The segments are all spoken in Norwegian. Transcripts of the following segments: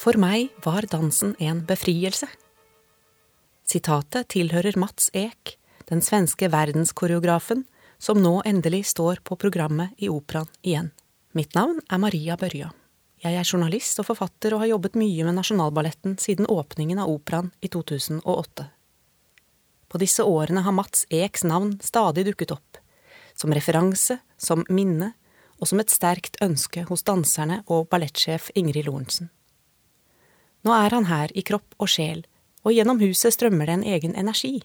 For meg var dansen en befrielse. Sitatet tilhører Mats Ek, den svenske verdenskoreografen som nå endelig står på programmet i operaen igjen. Mitt navn er Maria Børja. Jeg er journalist og forfatter og har jobbet mye med Nasjonalballetten siden åpningen av operaen i 2008. På disse årene har Mats Eks navn stadig dukket opp, som referanse, som minne og som et sterkt ønske hos danserne og ballettsjef Ingrid Lorentzen. Nå er han her i kropp og sjel, og gjennom huset strømmer det en egen energi.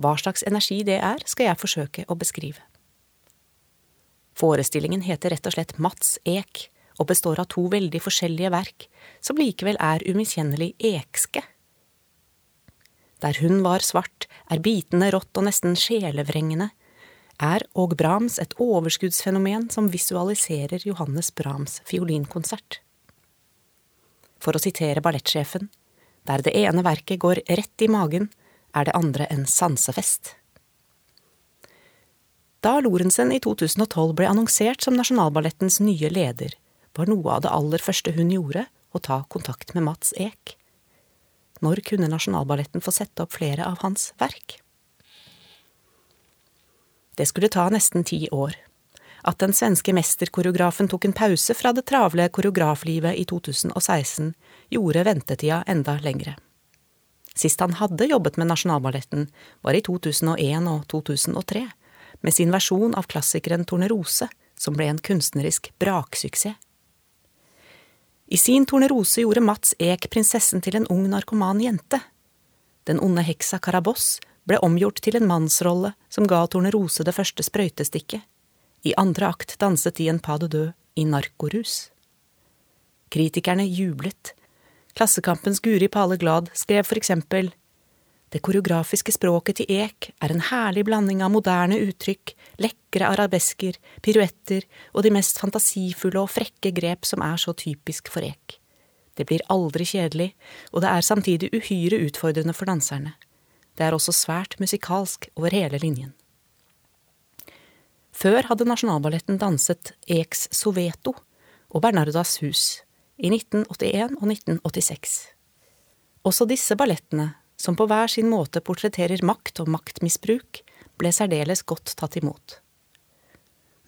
Hva slags energi det er, skal jeg forsøke å beskrive. Forestillingen heter rett og slett Mats Ek, og består av to veldig forskjellige verk, som likevel er umiskjennelig ekske. Der hun var svart, er bitende rått og nesten sjelevrengende, er Og Brahms et overskuddsfenomen som visualiserer Johannes Brahms fiolinkonsert. For å sitere ballettsjefen, der det ene verket går rett i magen, er det andre en sansefest. Da Lorentzen i 2012 ble annonsert som Nasjonalballettens nye leder, var noe av det aller første hun gjorde å ta kontakt med Mats Ek. Når kunne Nasjonalballetten få sette opp flere av hans verk? Det skulle ta nesten ti år. At den svenske mesterkoreografen tok en pause fra det travle koreograflivet i 2016, gjorde ventetida enda lengre. Sist han hadde jobbet med Nasjonalballetten, var i 2001 og 2003, med sin versjon av klassikeren Tornerose, som ble en kunstnerisk braksuksess. I sin Tornerose gjorde Mats Ek prinsessen til en ung narkoman jente. Den onde heksa Karaboss ble omgjort til en mannsrolle som ga Tornerose det første sprøytestikket. I andre akt danset de en pas de deux i narkorus. Kritikerne jublet. Klassekampens Guri Pale Glad skrev for eksempel det koreografiske språket til Ek er en herlig blanding av moderne uttrykk, lekre arabesker, piruetter og de mest fantasifulle og frekke grep som er så typisk for Ek. Det blir aldri kjedelig, og det er samtidig uhyre utfordrende for danserne. Det er også svært musikalsk over hele linjen. Før hadde Nasjonalballetten danset Eks Soveto og Bernardas hus i 1981 og 1986. Også disse ballettene som på hver sin måte portretterer makt og maktmisbruk, ble særdeles godt tatt imot.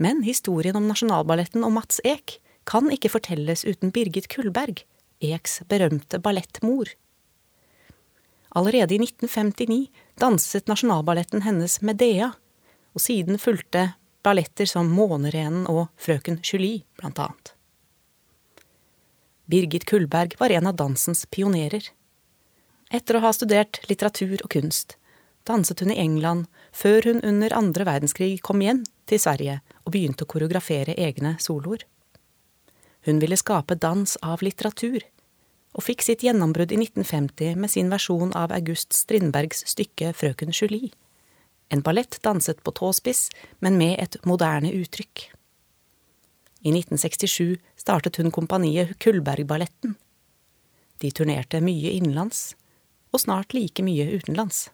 Men historien om Nasjonalballetten og Mats Ek kan ikke fortelles uten Birgit Kullberg, Eks berømte ballettmor. Allerede i 1959 danset Nasjonalballetten hennes Medea, og siden fulgte balletter som Månerenen og Frøken Julie, blant annet. Birgit Kullberg var en av dansens pionerer. Etter å ha studert litteratur og kunst, danset hun i England før hun under andre verdenskrig kom igjen til Sverige og begynte å koreografere egne soloer. Hun ville skape dans av litteratur, og fikk sitt gjennombrudd i 1950 med sin versjon av August Strindbergs stykke Frøken Julie. En ballett danset på tåspiss, men med et moderne uttrykk. I 1967 startet hun kompaniet Kullbergballetten. De turnerte mye innenlands, og snart like mye utenlands.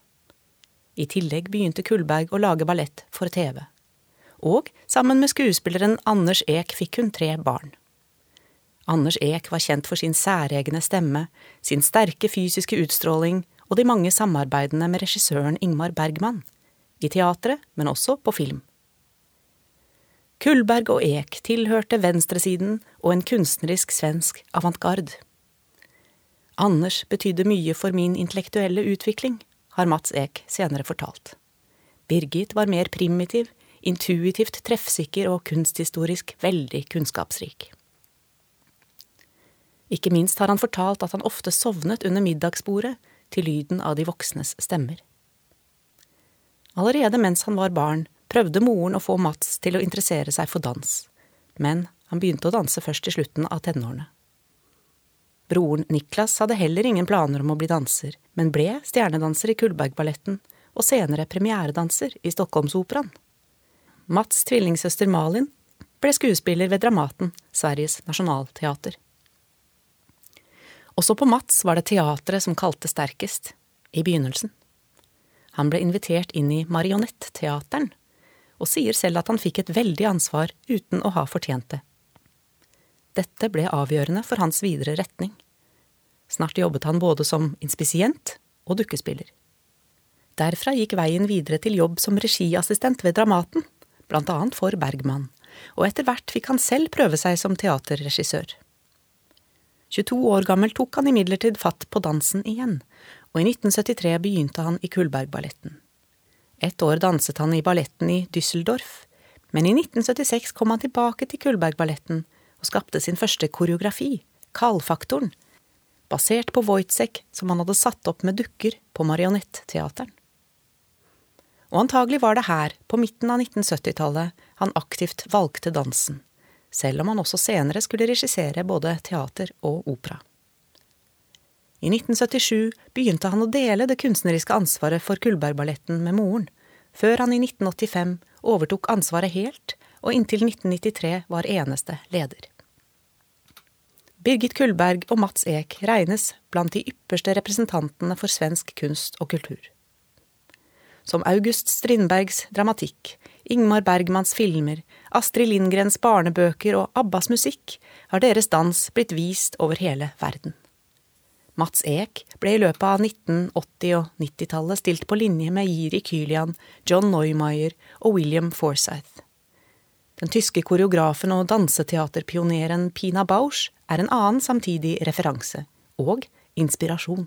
I tillegg begynte Kullberg å lage ballett for TV. Og sammen med skuespilleren Anders Eek fikk hun tre barn. Anders Eek var kjent for sin særegne stemme, sin sterke fysiske utstråling og de mange samarbeidene med regissøren Ingmar Bergman, i teatret, men også på film. Kullberg og Eek tilhørte venstresiden og en kunstnerisk svensk avantgarde. Anders betydde mye for min intellektuelle utvikling, har Mats Ek senere fortalt. Birgit var mer primitiv, intuitivt treffsikker og kunsthistorisk veldig kunnskapsrik. Ikke minst har han fortalt at han ofte sovnet under middagsbordet til lyden av de voksnes stemmer. Allerede mens han var barn, prøvde moren å få Mats til å interessere seg for dans, men han begynte å danse først i slutten av tenårene. Broren Niklas hadde heller ingen planer om å bli danser, men ble stjernedanser i Kullbergballetten og senere premieredanser i Stockholmsoperaen. Mats' tvillingsøster Malin ble skuespiller ved Dramaten, Sveriges nasjonalteater. Også på Mats var det teatret som kalte sterkest, i begynnelsen. Han ble invitert inn i Marionetteateren, og sier selv at han fikk et veldig ansvar uten å ha fortjent det. Dette ble avgjørende for hans videre retning. Snart jobbet han både som inspisient og dukkespiller. Derfra gikk veien videre til jobb som regiassistent ved Dramaten, blant annet for Bergman, og etter hvert fikk han selv prøve seg som teaterregissør. 22 år gammel tok han imidlertid fatt på dansen igjen, og i 1973 begynte han i Kullbergballetten. Et år danset han i balletten i Düsseldorf, men i 1976 kom han tilbake til Kullbergballetten og skapte sin første koreografi, Kaldfaktoren, basert på Wojtek som han hadde satt opp med dukker på Marionetteateren. Og antagelig var det her, på midten av 1970-tallet, han aktivt valgte dansen, selv om han også senere skulle regissere både teater og opera. I 1977 begynte han å dele det kunstneriske ansvaret for Kullbergballetten med moren, før han i 1985 overtok ansvaret helt og inntil 1993 var eneste leder. Birgit Kullberg og Mats Eek regnes blant de ypperste representantene for svensk kunst og kultur. Som August Strindbergs dramatikk, Ingmar Bergmans filmer, Astrid Lindgrens barnebøker og Abbas musikk har deres dans blitt vist over hele verden. Mats Eek ble i løpet av 1980- og 90-tallet stilt på linje med Jiri Kylian, John Neumeier og William Forsyth. Den tyske koreografen og danseteaterpioneren Pina Bausch er en annen samtidig referanse, og inspirasjon.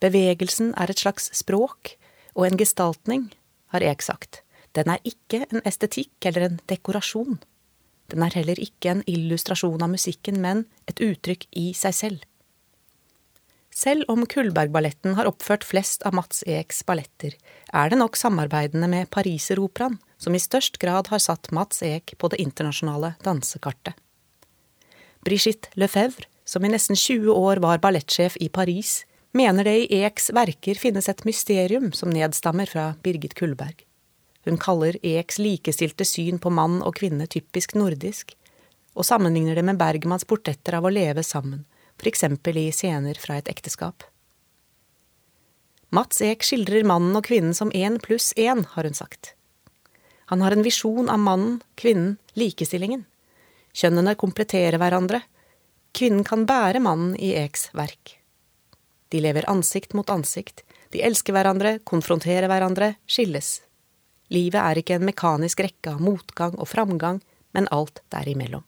Bevegelsen er et slags språk og en gestaltning, har Eek sagt. Den er ikke en estetikk eller en dekorasjon. Den er heller ikke en illustrasjon av musikken, men et uttrykk i seg selv. Selv om Kullbergballetten har oppført flest av Mats Eks balletter, er det nok samarbeidene med Pariseroperaen som i størst grad har satt Mats Ek på det internasjonale dansekartet. Brigitte Lefebvre, som i nesten 20 år var ballettsjef i Paris, mener det i Eks verker finnes et mysterium som nedstammer fra Birgit Kullberg. Hun kaller Eks likestilte syn på mann og kvinne typisk nordisk, og sammenligner det med Bergmans portretter av å leve sammen, eksempel i scener fra et ekteskap. Mats Ek skildrer mannen og kvinnen som én pluss én, har hun sagt. Han har en visjon av mannen, kvinnen, likestillingen. Kjønnene kompletterer hverandre. Kvinnen kan bære mannen i Eks verk. De lever ansikt mot ansikt, de elsker hverandre, konfronterer hverandre, skilles. Livet er ikke en mekanisk rekke av motgang og framgang, men alt derimellom.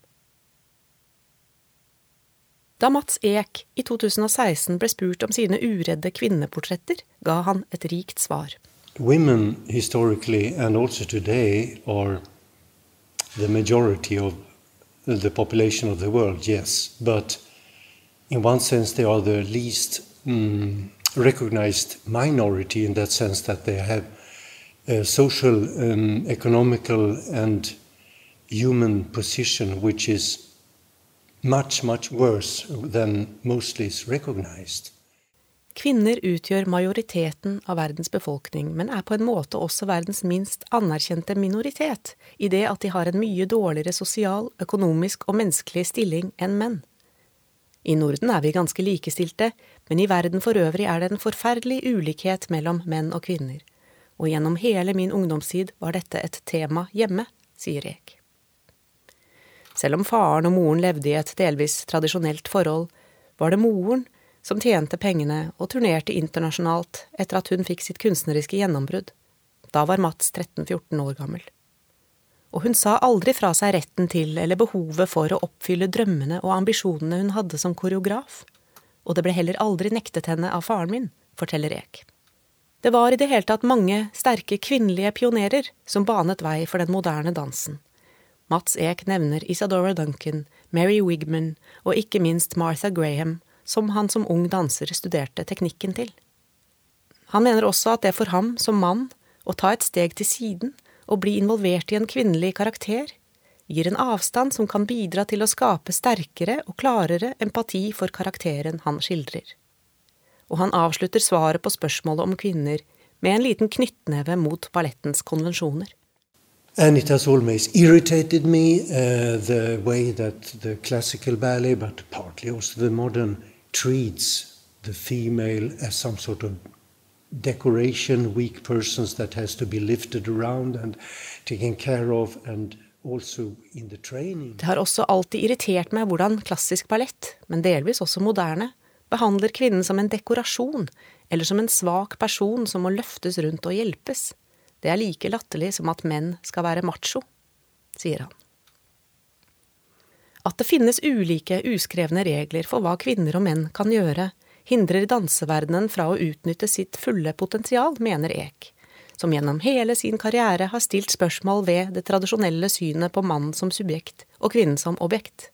Da Mats Eek i 2016 ble spurt om sine uredde kvinneportretter, ga han et rikt svar. Women historically and also today are the majority of the population of the world, yes, but in one sense they are the least um, recognized minority in that sense that they have social, um, economical, and human position which is much, much worse than mostly is recognized. Kvinner utgjør majoriteten av verdens befolkning, men er på en måte også verdens minst anerkjente minoritet, i det at de har en mye dårligere sosial, økonomisk og menneskelig stilling enn menn. I Norden er vi ganske likestilte, men i verden for øvrig er det en forferdelig ulikhet mellom menn og kvinner, og gjennom hele min ungdomstid var dette et tema hjemme, sier Ek. Selv om faren og moren levde i et delvis tradisjonelt forhold, var det moren som tjente pengene og turnerte internasjonalt etter at hun fikk sitt kunstneriske gjennombrudd. Da var Mats 13–14 år gammel. Og hun sa aldri fra seg retten til eller behovet for å oppfylle drømmene og ambisjonene hun hadde som koreograf, og det ble heller aldri nektet henne av faren min, forteller Ek. Det var i det hele tatt mange sterke kvinnelige pionerer som banet vei for den moderne dansen, Mats Ek nevner Isadora Duncan, Mary Wigman og ikke minst Martha Graham, som han som ung danser studerte teknikken til. Han mener også at det for ham som mann å ta et steg til siden og bli involvert i en kvinnelig karakter gir en avstand som kan bidra til å skape sterkere og klarere empati for karakteren han skildrer. Og han avslutter svaret på spørsmålet om kvinner med en liten knyttneve mot ballettens konvensjoner. And it has always irritated me uh, the way that the classical ballet, but partly also the modern, treats the female as some sort of decoration, weak persons that has to be lifted around and taken care of. And also in the training. Det har også alltid irritert meg hvordan klassisk ballett, men delvis også moderne, behandler kvinnen som en dekorasjon, eller som en svak person som må løftes rundt og hjelpes. Det er like latterlig som at menn skal være macho, sier han. At det finnes ulike uskrevne regler for hva kvinner og menn kan gjøre, hindrer danseverdenen fra å utnytte sitt fulle potensial, mener Eek, som gjennom hele sin karriere har stilt spørsmål ved det tradisjonelle synet på mannen som subjekt og kvinnen som objekt.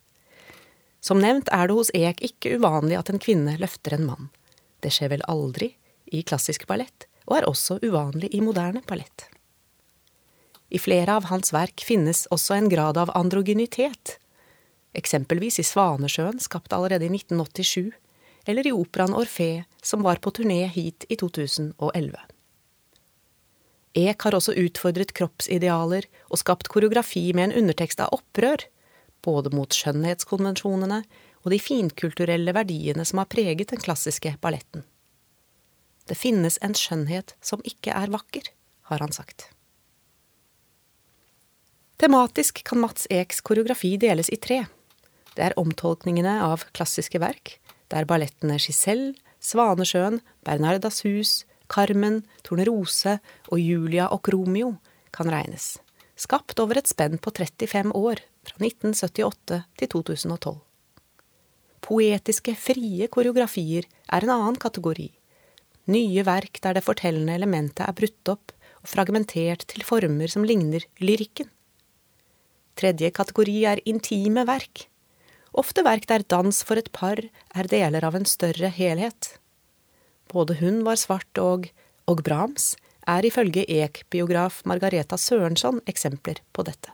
Som nevnt er det hos Eek ikke uvanlig at en kvinne løfter en mann. Det skjer vel aldri i klassisk ballett, og er også uvanlig i moderne ballett. I flere av hans verk finnes også en grad av androgynitet, eksempelvis i Svanesjøen, skapt allerede i 1987, eller i operaen Orfé, som var på turné hit i 2011. Eek har også utfordret kroppsidealer og skapt koreografi med en undertekst av opprør, både mot skjønnhetskonvensjonene og de finkulturelle verdiene som har preget den klassiske balletten. Det finnes en skjønnhet som ikke er vakker, har han sagt. Tematisk kan Mats Eks koreografi deles i tre. Det er omtolkningene av klassiske verk, der ballettene Giselle, Svanesjøen, Bernardas hus, Carmen, Tornerose og Julia og Romeo kan regnes, skapt over et spenn på 35 år, fra 1978 til 2012. Poetiske, frie koreografier er en annen kategori. Nye verk der det fortellende elementet er brutt opp og fragmentert til former som ligner lyrikken. Tredje kategori er intime verk, ofte verk der dans for et par er deler av en større helhet. Både Hun var svart og Og Brahms er ifølge Ek-biograf Margareta Sørensson eksempler på dette.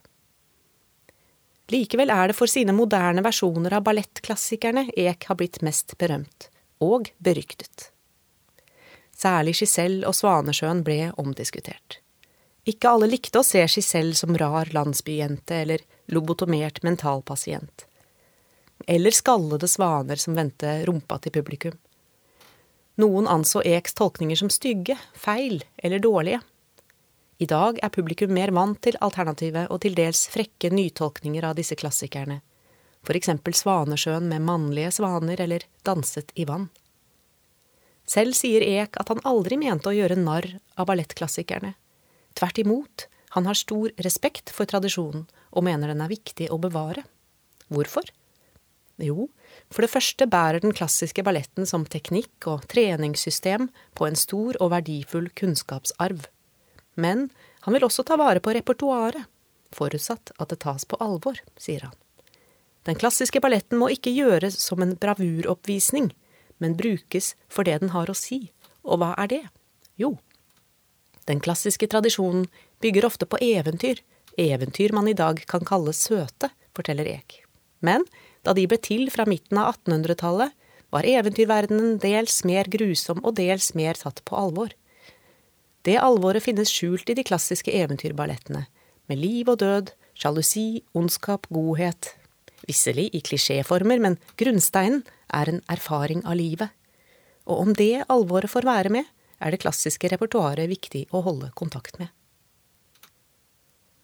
Likevel er det for sine moderne versjoner av ballettklassikerne Ek har blitt mest berømt, og beryktet. Særlig Giselle og Svanesjøen ble omdiskutert. Ikke alle likte å se Giselle som rar landsbyjente eller lobotomert mentalpasient eller skallede svaner som vendte rumpa til publikum. Noen anså Eks tolkninger som stygge, feil eller dårlige. I dag er publikum mer vant til alternative og til dels frekke nytolkninger av disse klassikerne, for eksempel Svanesjøen med mannlige svaner eller Danset i vann. Selv sier Ek at han aldri mente å gjøre narr av ballettklassikerne. Tvert imot, han har stor respekt for tradisjonen og mener den er viktig å bevare. Hvorfor? Jo, for det første bærer den klassiske balletten som teknikk og treningssystem på en stor og verdifull kunnskapsarv. Men han vil også ta vare på repertoaret, forutsatt at det tas på alvor, sier han. Den klassiske balletten må ikke gjøres som en bravuroppvisning, men brukes for det den har å si. Og hva er det? Jo, den klassiske tradisjonen bygger ofte på eventyr, eventyr man i dag kan kalle søte, forteller Ek. Men da de ble til fra midten av 1800-tallet, var eventyrverdenen dels mer grusom og dels mer tatt på alvor. Det alvoret finnes skjult i de klassiske eventyrballettene, med liv og død, sjalusi, ondskap, godhet. Visselig i klisjéformer, men grunnsteinen er en erfaring av livet. Og om det alvoret får være med, er det klassiske repertoaret viktig å holde kontakt med.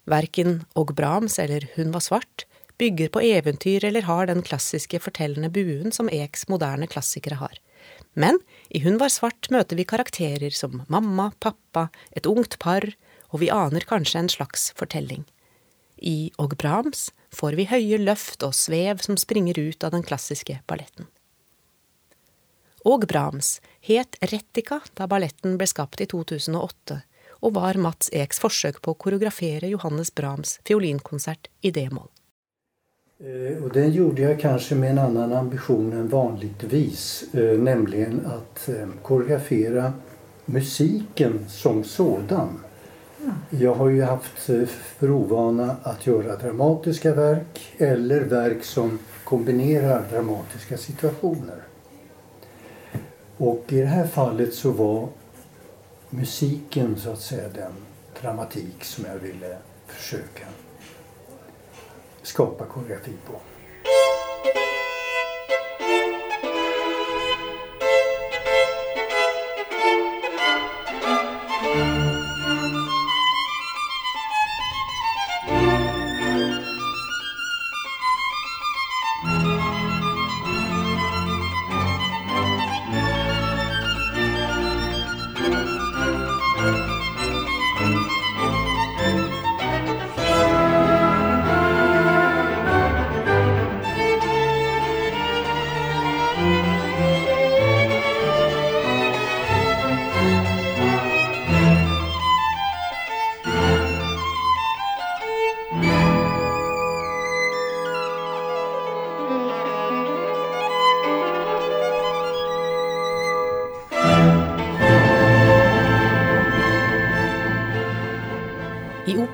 Verken Og Brahms eller Hun var svart bygger på eventyr eller har den klassiske fortellende buen som Eks moderne klassikere har. Men i Hun var svart møter vi karakterer som mamma, pappa, et ungt par, og vi aner kanskje en slags fortelling. I Og Brahms får vi høye løft og svev som springer ut av den klassiske balletten. Og Brahms het Rettika da balletten ble skapt i 2008, og var Mats Eks forsøk på å koreografere Johannes Brahms fiolinkonsert i d-moll. Eh, och den gjorde jag kanske med en annan ambition än vanligtvis, eh, nämligen att eh, koreografera musiken som sådan. Jag har ju haft för ovana att göra dramatiska verk eller verk som kombinerar dramatiska situationer. Och i det här fallet så var musiken så att säga den dramatik som jag ville försöka skapa koreografi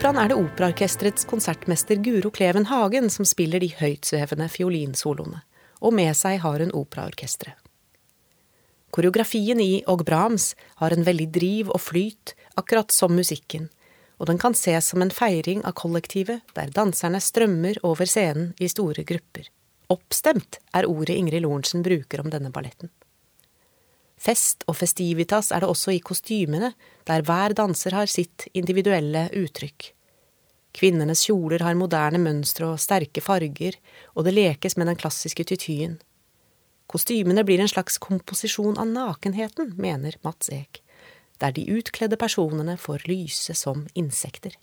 operaen er det Operaorkesterets konsertmester Guro Kleven Hagen som spiller de høytsvevende fiolinsoloene, og med seg har hun operaorkesteret. Koreografien i Og Brahms har en veldig driv og flyt, akkurat som musikken, og den kan ses som en feiring av kollektivet der danserne strømmer over scenen i store grupper. Oppstemt er ordet Ingrid Lorentzen bruker om denne balletten. Fest og festivitas er det også i kostymene, der hver danser har sitt individuelle uttrykk. Kvinnenes kjoler har moderne mønstre og sterke farger, og det lekes med den klassiske tytyen. Kostymene blir en slags komposisjon av nakenheten, mener Mats Eek, der de utkledde personene får lyse som insekter.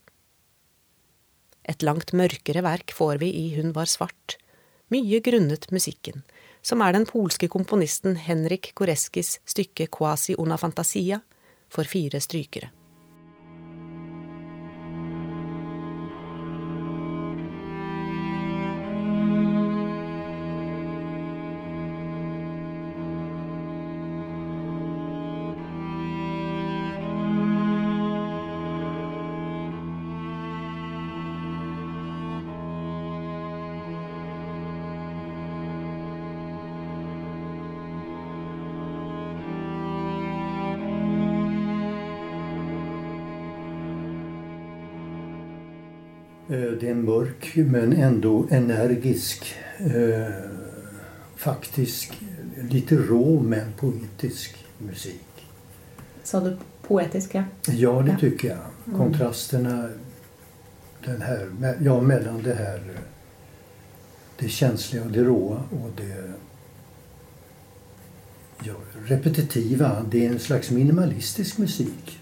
Et langt mørkere verk får vi i Hun var svart, mye grunnet musikken, som er den polske komponisten Henrik Koreskis stykke Quasi una fantasia for fire strykere. Det är en mörk men ändå energisk, eh, faktisk, lite rå men poetisk musik. Sa du poetisk, ja? Ja, det tycker jag. Kontrasterna den här, ja, mellan det här det känsliga och det råa och det ja, repetitiva. Det är en slags minimalistisk musik.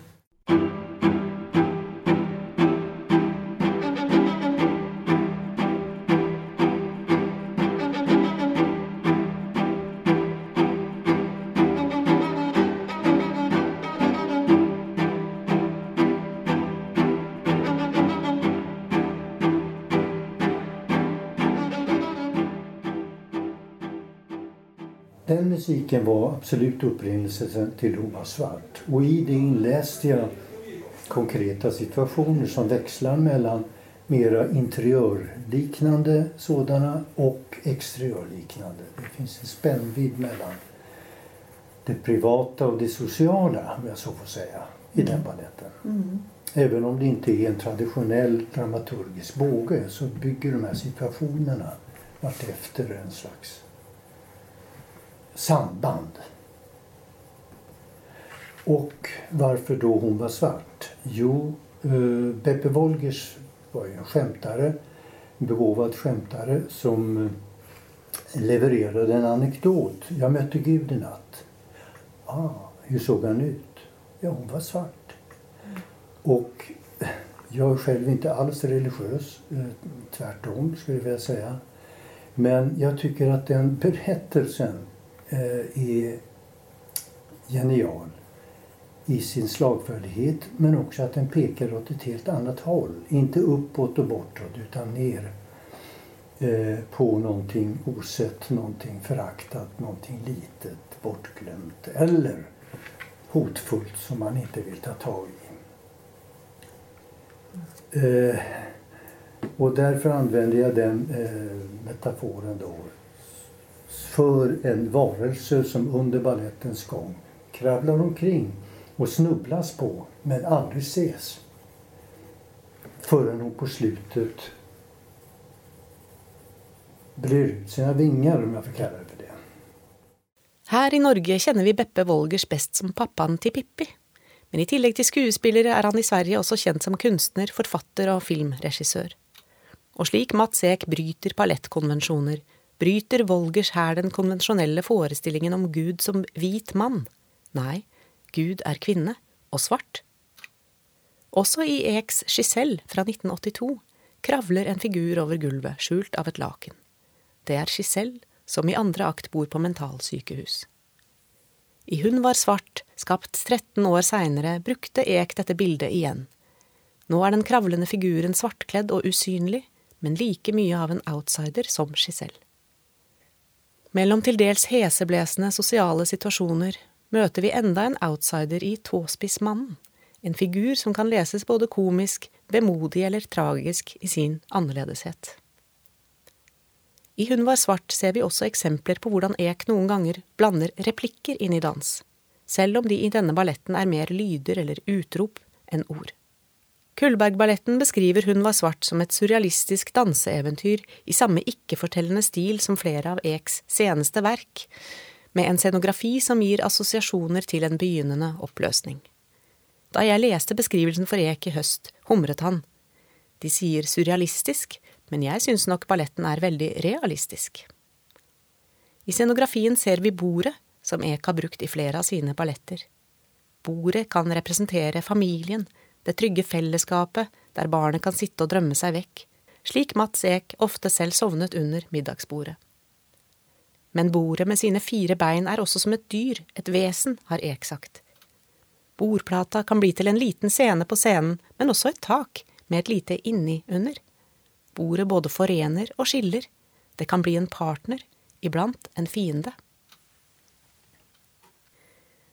Den musiken var absolut upprinnelsen till Hon var svart. Och i det inläste jag konkreta situationer som växlar mellan mera interiörliknande sådana och exteriörliknande. Det finns en spännvidd mellan det privata och det sociala, om jag så får säga, i den balletten. Mm. Även om det inte är en traditionell dramaturgisk båge så bygger de här situationerna vartefter en slags samband. Och varför då hon var svart? Jo, eh, Beppe Wolgers var ju en skämtare, en begåvad skämtare som eh, levererade en anekdot. Jag mötte Gud i natt. Ah, hur såg han ut? Ja, hon var svart. Och jag är själv inte alls religiös, eh, tvärtom skulle jag vilja säga. Men jag tycker att den berättelsen är genial i sin slagfärdighet men också att den pekar åt ett helt annat håll. Inte uppåt och bortåt utan ner eh, på någonting osett, någonting föraktat, någonting litet, bortglömt eller hotfullt som man inte vill ta tag i. Eh, och därför använder jag den eh, metaforen då för en varelse som under ballettens gång kravlar omkring och snubblas på men aldrig ses. Förrän hon på slutet brer ut sina vingar om jag får kalla det för det. Her i Norge kjenner vi Beppe Wolgers best som pappaen til Pippi. Men i tillegg til skuespiller er han i Sverige også kjent som kunstner, forfatter og filmregissør. Og slik Mats Ek bryter ballettkonvensjoner, bryter Wolgers her den konvensjonelle forestillingen om Gud som hvit mann. Nei, Gud er kvinne, og svart. Også i Eks Giselle fra 1982 kravler en figur over gulvet, skjult av et laken. Det er Giselle, som i andre akt bor på mentalsykehus. I Hun var svart, skapt 13 år seinere, brukte Ek dette bildet igjen. Nå er den kravlende figuren svartkledd og usynlig, men like mye av en outsider som Giselle. Mellom til dels heseblesende sosiale situasjoner møter vi enda en outsider i Tåspissmannen, En figur som kan leses både komisk, vemodig eller tragisk i sin annerledeshet. I Hun var svart ser vi også eksempler på hvordan Ek noen ganger blander replikker inn i dans, selv om de i denne balletten er mer lyder eller utrop enn ord. Kullbergballetten beskriver Hun var svart som et surrealistisk danseeventyr i samme ikke-fortellende stil som flere av Eks seneste verk, med en scenografi som gir assosiasjoner til en begynnende oppløsning. Da jeg leste beskrivelsen for Ek i høst, humret han. De sier surrealistisk, men jeg syns nok balletten er veldig realistisk. I scenografien ser vi bordet, som Ek har brukt i flere av sine balletter. Bordet kan representere familien, det trygge fellesskapet der barnet kan sitte og drømme seg vekk, slik Mats Ek ofte selv sovnet under middagsbordet. Men bordet med sine fire bein er også som et dyr, et vesen, har Ek sagt. Bordplata kan bli til en liten scene på scenen, men også et tak, med et lite inni under. Bordet både forener og skiller, det kan bli en partner, iblant en fiende.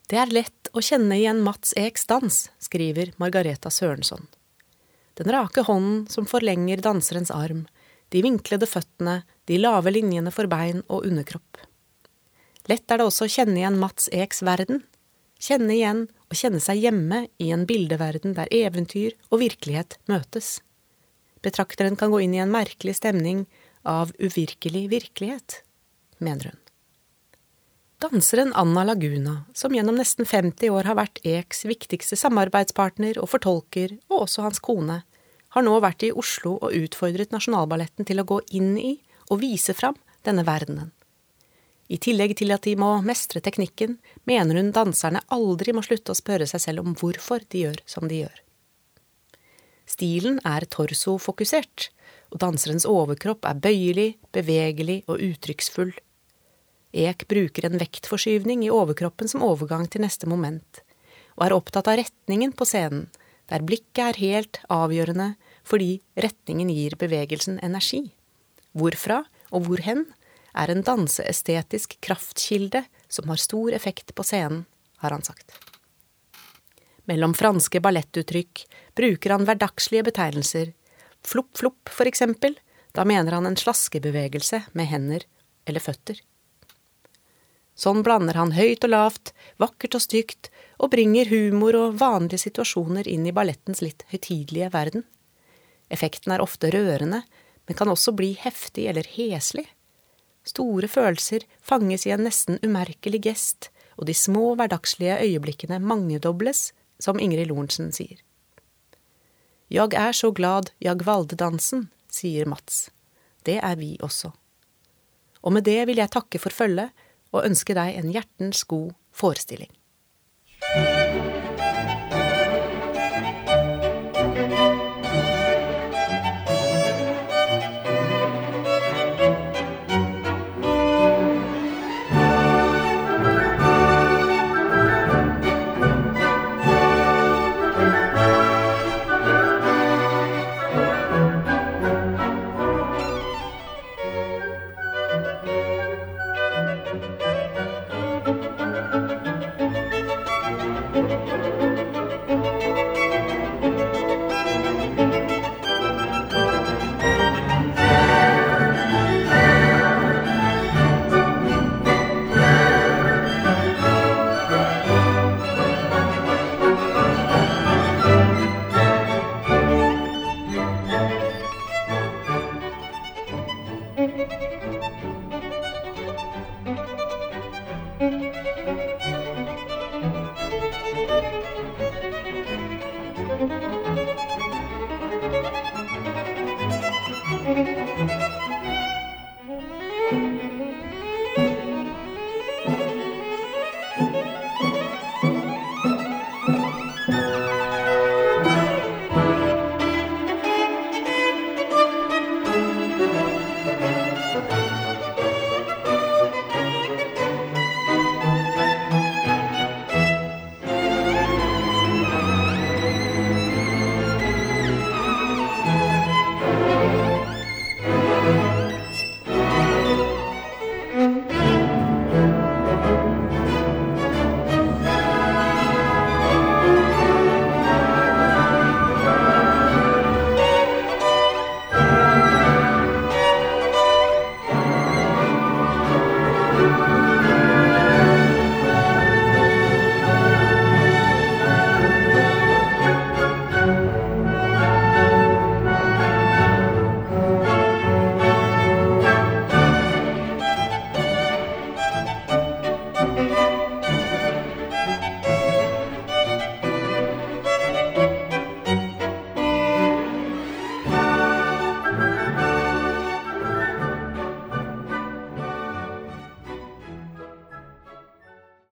Det er lett å kjenne igjen Mats Eks dans, skriver Margareta Sørensson. Den rake hånden som forlenger danserens arm, de vinklede føttene, de lave linjene for bein og underkropp. Lett er det også å kjenne igjen Mats Eks verden, kjenne igjen og kjenne seg hjemme i en bildeverden der eventyr og virkelighet møtes. Betrakteren kan gå inn i en merkelig stemning av uvirkelig virkelighet, mener hun. Danseren Anna Laguna, som gjennom nesten 50 år har vært Eks viktigste samarbeidspartner og fortolker, og også hans kone, har nå vært i Oslo og utfordret Nasjonalballetten til å gå inn i og vise fram denne verdenen. I tillegg til at de må mestre teknikken, mener hun danserne aldri må slutte å spørre seg selv om hvorfor de gjør som de gjør. Stilen er torsofokusert, og danserens overkropp er bøyelig, bevegelig og uttrykksfull. Ek bruker en vektforskyvning i overkroppen som overgang til neste moment, og er opptatt av retningen på scenen, der blikket er helt avgjørende fordi retningen gir bevegelsen energi. Hvorfra og hvorhen er en danseestetisk kraftkilde som har stor effekt på scenen, har han sagt. Mellom franske ballettuttrykk bruker han hverdagslige betegnelser. Flopp-flopp, for eksempel, da mener han en slaskebevegelse med hender eller føtter. Sånn blander han høyt og lavt, vakkert og stygt, og bringer humor og vanlige situasjoner inn i ballettens litt høytidelige verden. Effekten er ofte rørende, men kan også bli heftig eller heslig. Store følelser fanges i en nesten umerkelig gest, og de små hverdagslige øyeblikkene mangedobles, som Ingrid Lorentzen sier. Jag er så glad jag valde dansen, sier Mats. Det er vi også. Og med det vil jeg takke for følget og ønske deg en hjertens god forestilling.